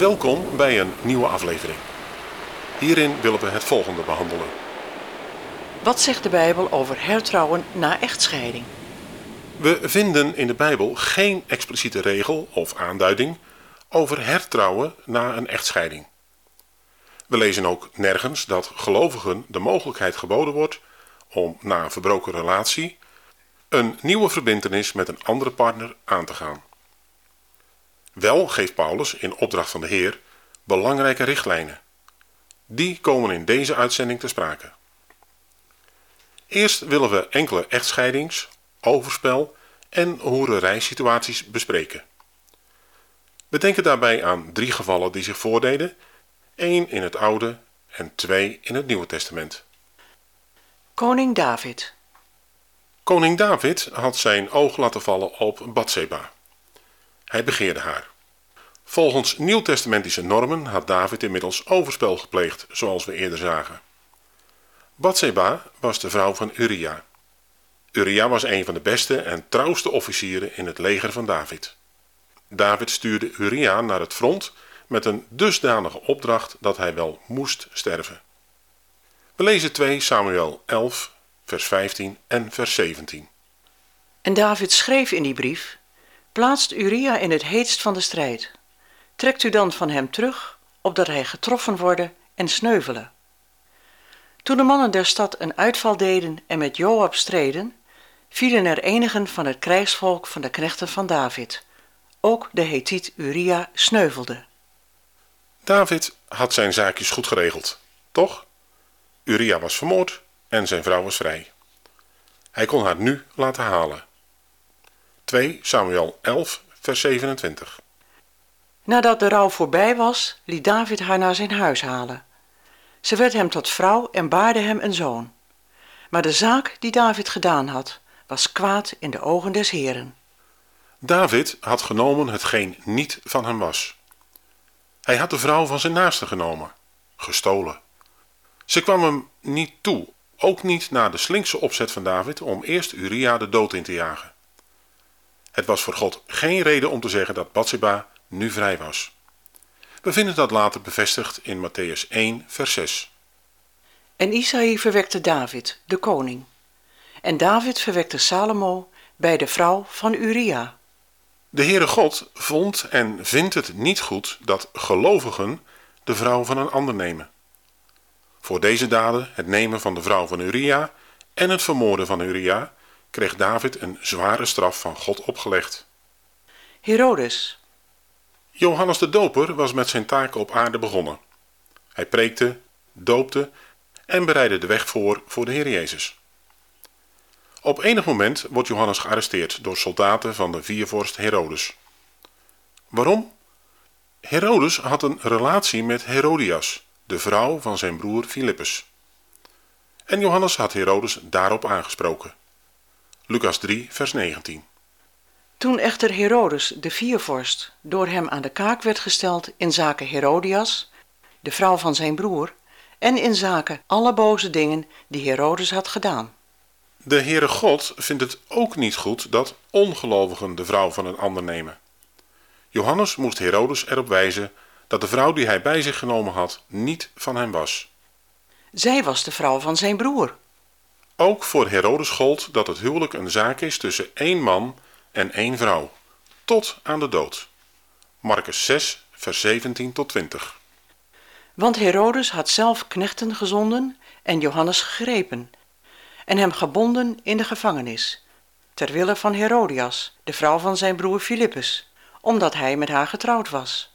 Welkom bij een nieuwe aflevering. Hierin willen we het volgende behandelen. Wat zegt de Bijbel over hertrouwen na echtscheiding? We vinden in de Bijbel geen expliciete regel of aanduiding over hertrouwen na een echtscheiding. We lezen ook nergens dat gelovigen de mogelijkheid geboden wordt om na een verbroken relatie een nieuwe verbintenis met een andere partner aan te gaan. Wel geeft Paulus in opdracht van de Heer belangrijke richtlijnen. Die komen in deze uitzending te sprake. Eerst willen we enkele echtscheidings, overspel en hoererijsituaties bespreken. We denken daarbij aan drie gevallen die zich voordeden, één in het Oude en twee in het Nieuwe Testament. Koning David. Koning David had zijn oog laten vallen op Bathseba. Hij begeerde haar. Volgens nieuwtestamentische normen had David inmiddels overspel gepleegd, zoals we eerder zagen. Bathseba was de vrouw van Uria. Uria was een van de beste en trouwste officieren in het leger van David. David stuurde Uria naar het front met een dusdanige opdracht dat hij wel moest sterven. We lezen 2 Samuel 11, vers 15 en vers 17. En David schreef in die brief: Plaatst Uria in het heetst van de strijd. Trekt u dan van hem terug, opdat hij getroffen worden en sneuvelen. Toen de mannen der stad een uitval deden en met Joab streden, vielen er enigen van het krijgsvolk van de knechten van David. Ook de Hethiet Uria sneuvelde. David had zijn zaakjes goed geregeld, toch? Uria was vermoord en zijn vrouw was vrij. Hij kon haar nu laten halen. 2 Samuel 11, vers 27. Nadat de rouw voorbij was, liet David haar naar zijn huis halen. Ze werd hem tot vrouw en baarde hem een zoon. Maar de zaak die David gedaan had, was kwaad in de ogen des Heren. David had genomen hetgeen niet van hem was. Hij had de vrouw van zijn naaste genomen, gestolen. Ze kwam hem niet toe, ook niet na de slinkse opzet van David om eerst Uria de dood in te jagen. Het was voor God geen reden om te zeggen dat Bathsheba nu vrij was. We vinden dat later bevestigd in Matthäus 1, vers 6. En Isaïe verwekte David, de koning. En David verwekte Salomo bij de vrouw van Uria. De Heere God vond en vindt het niet goed dat gelovigen de vrouw van een ander nemen. Voor deze daden, het nemen van de vrouw van Uria en het vermoorden van Uria, kreeg David een zware straf van God opgelegd. Herodes. Johannes de Doper was met zijn taken op aarde begonnen. Hij preekte, doopte en bereidde de weg voor voor de Heer Jezus. Op enig moment wordt Johannes gearresteerd door soldaten van de viervorst Herodes. Waarom? Herodes had een relatie met Herodias, de vrouw van zijn broer Filippus. En Johannes had Herodes daarop aangesproken. Lucas 3, vers 19. Toen echter Herodes de viervorst door hem aan de kaak werd gesteld in zaken Herodias, de vrouw van zijn broer, en in zaken alle boze dingen die Herodes had gedaan. De Heere God vindt het ook niet goed dat ongelovigen de vrouw van een ander nemen. Johannes moest Herodes erop wijzen dat de vrouw die hij bij zich genomen had niet van hem was. Zij was de vrouw van zijn broer. Ook voor Herodes gold dat het huwelijk een zaak is tussen één man en één vrouw, tot aan de dood. Marcus 6, vers 17 tot 20. Want Herodes had zelf knechten gezonden en Johannes gegrepen en hem gebonden in de gevangenis, ter wille van Herodias, de vrouw van zijn broer Filippus, omdat hij met haar getrouwd was.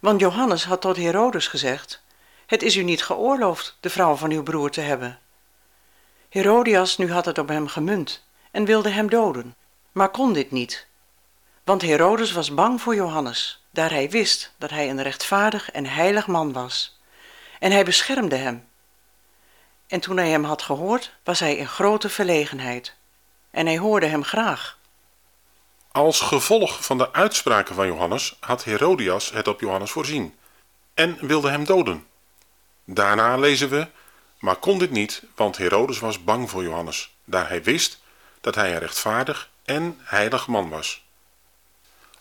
Want Johannes had tot Herodes gezegd: Het is u niet geoorloofd de vrouw van uw broer te hebben. Herodias nu had het op hem gemunt en wilde hem doden, maar kon dit niet. Want Herodes was bang voor Johannes, daar hij wist dat hij een rechtvaardig en heilig man was. En hij beschermde hem. En toen hij hem had gehoord, was hij in grote verlegenheid. En hij hoorde hem graag. Als gevolg van de uitspraken van Johannes had Herodias het op Johannes voorzien en wilde hem doden. Daarna lezen we, maar kon dit niet, want Herodes was bang voor Johannes, daar hij wist dat hij een rechtvaardig en heilig man was.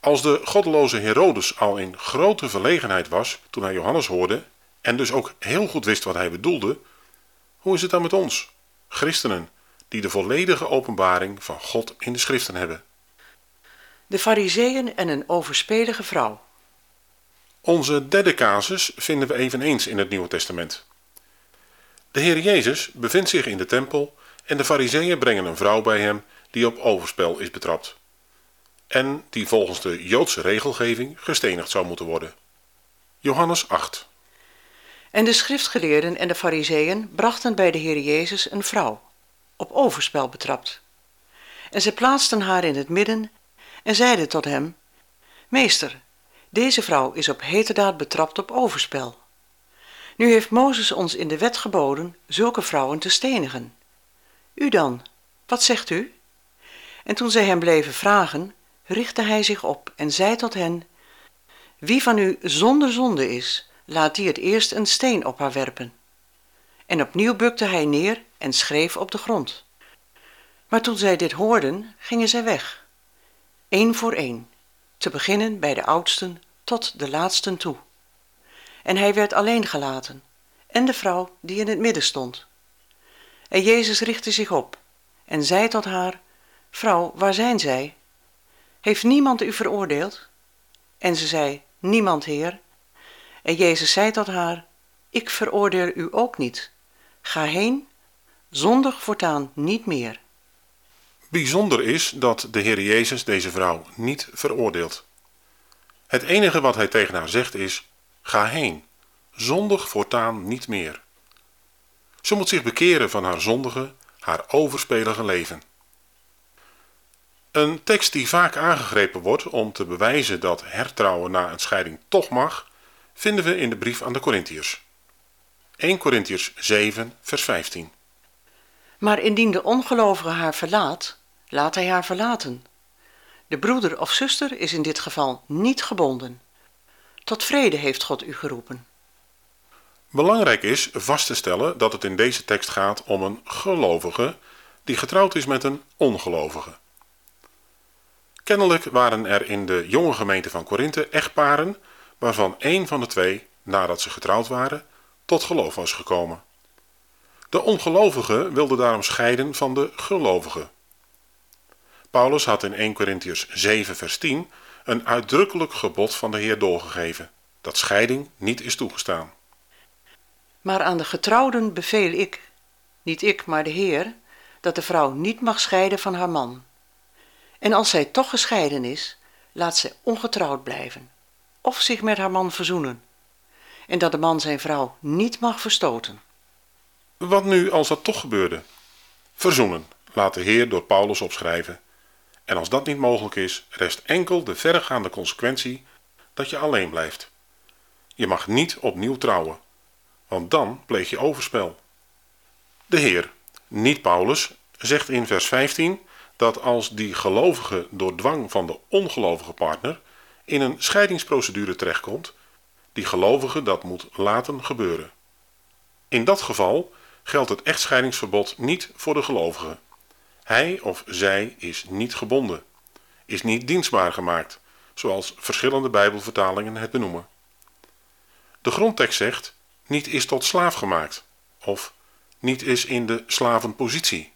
Als de goddeloze Herodes al in grote verlegenheid was toen hij Johannes hoorde en dus ook heel goed wist wat hij bedoelde, hoe is het dan met ons, christenen, die de volledige openbaring van God in de schriften hebben? De fariseeën en een overspelige vrouw. Onze derde casus vinden we eveneens in het Nieuwe Testament. De Heer Jezus bevindt zich in de tempel en de fariseeën brengen een vrouw bij hem die op overspel is betrapt en die volgens de Joodse regelgeving gestenigd zou moeten worden. Johannes 8 En de schriftgeleerden en de fariseeën brachten bij de Heer Jezus een vrouw, op overspel betrapt. En zij plaatsten haar in het midden en zeiden tot hem, Meester, deze vrouw is op heterdaad betrapt op overspel. Nu heeft Mozes ons in de wet geboden zulke vrouwen te stenigen. U dan, wat zegt u? En toen zij hem bleven vragen, richtte hij zich op en zei tot hen, Wie van u zonder zonde is, laat die het eerst een steen op haar werpen. En opnieuw bukte hij neer en schreef op de grond. Maar toen zij dit hoorden, gingen zij weg, één voor één, te beginnen bij de oudsten tot de laatsten toe. En hij werd alleen gelaten, en de vrouw die in het midden stond. En Jezus richtte zich op en zei tot haar: Vrouw, waar zijn zij? Heeft niemand u veroordeeld? En ze zei: Niemand, Heer. En Jezus zei tot haar: Ik veroordeel u ook niet. Ga heen, zondig voortaan niet meer. Bijzonder is dat de Heer Jezus deze vrouw niet veroordeelt. Het enige wat hij tegen haar zegt is: Ga heen, zondig voortaan niet meer. Ze moet zich bekeren van haar zondige, haar overspelige leven. Een tekst die vaak aangegrepen wordt om te bewijzen dat hertrouwen na een scheiding toch mag, vinden we in de brief aan de Corinthiërs. 1 Corinthiërs 7, vers 15. Maar indien de ongelovige haar verlaat, laat hij haar verlaten. De broeder of zuster is in dit geval niet gebonden. Tot vrede heeft God u geroepen. Belangrijk is vast te stellen dat het in deze tekst gaat om een gelovige die getrouwd is met een ongelovige. Kennelijk waren er in de jonge gemeente van Korinthe echtparen waarvan één van de twee, nadat ze getrouwd waren, tot geloof was gekomen. De ongelovige wilde daarom scheiden van de gelovige. Paulus had in 1 Corinthians 7 vers 10 een uitdrukkelijk gebod van de Heer doorgegeven, dat scheiding niet is toegestaan. Maar aan de getrouwden beveel ik, niet ik, maar de Heer, dat de vrouw niet mag scheiden van haar man. En als zij toch gescheiden is, laat zij ongetrouwd blijven, of zich met haar man verzoenen, en dat de man zijn vrouw niet mag verstoten. Wat nu als dat toch gebeurde? Verzoenen, laat de Heer door Paulus opschrijven. En als dat niet mogelijk is, rest enkel de verregaande consequentie dat je alleen blijft. Je mag niet opnieuw trouwen, want dan pleeg je overspel. De Heer, niet Paulus, zegt in vers 15 dat als die gelovige door dwang van de ongelovige partner in een scheidingsprocedure terechtkomt, die gelovige dat moet laten gebeuren. In dat geval geldt het echtscheidingsverbod niet voor de gelovige. Hij of zij is niet gebonden, is niet dienstbaar gemaakt, zoals verschillende Bijbelvertalingen het benoemen. De grondtekst zegt: niet is tot slaaf gemaakt, of niet is in de slavenpositie.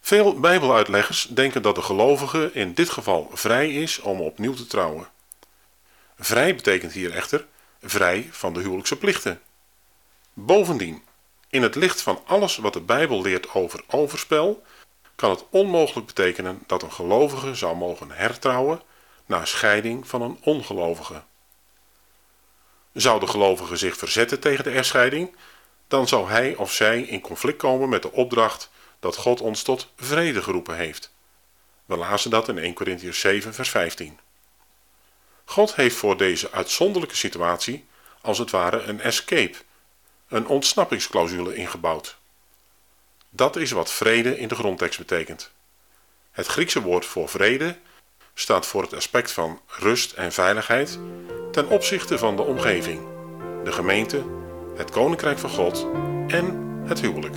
Veel Bijbeluitleggers denken dat de gelovige in dit geval vrij is om opnieuw te trouwen. Vrij betekent hier echter vrij van de huwelijkse plichten. Bovendien, in het licht van alles wat de Bijbel leert over overspel, kan het onmogelijk betekenen dat een gelovige zou mogen hertrouwen na scheiding van een ongelovige. Zou de gelovige zich verzetten tegen de echtscheiding, dan zou hij of zij in conflict komen met de opdracht dat God ons tot vrede geroepen heeft. We lazen dat in 1 Corinthians 7, vers 15. God heeft voor deze uitzonderlijke situatie als het ware een escape, een ontsnappingsclausule ingebouwd. Dat is wat vrede in de grondtekst betekent. Het Griekse woord voor vrede staat voor het aspect van rust en veiligheid ten opzichte van de omgeving, de gemeente, het koninkrijk van God en het huwelijk.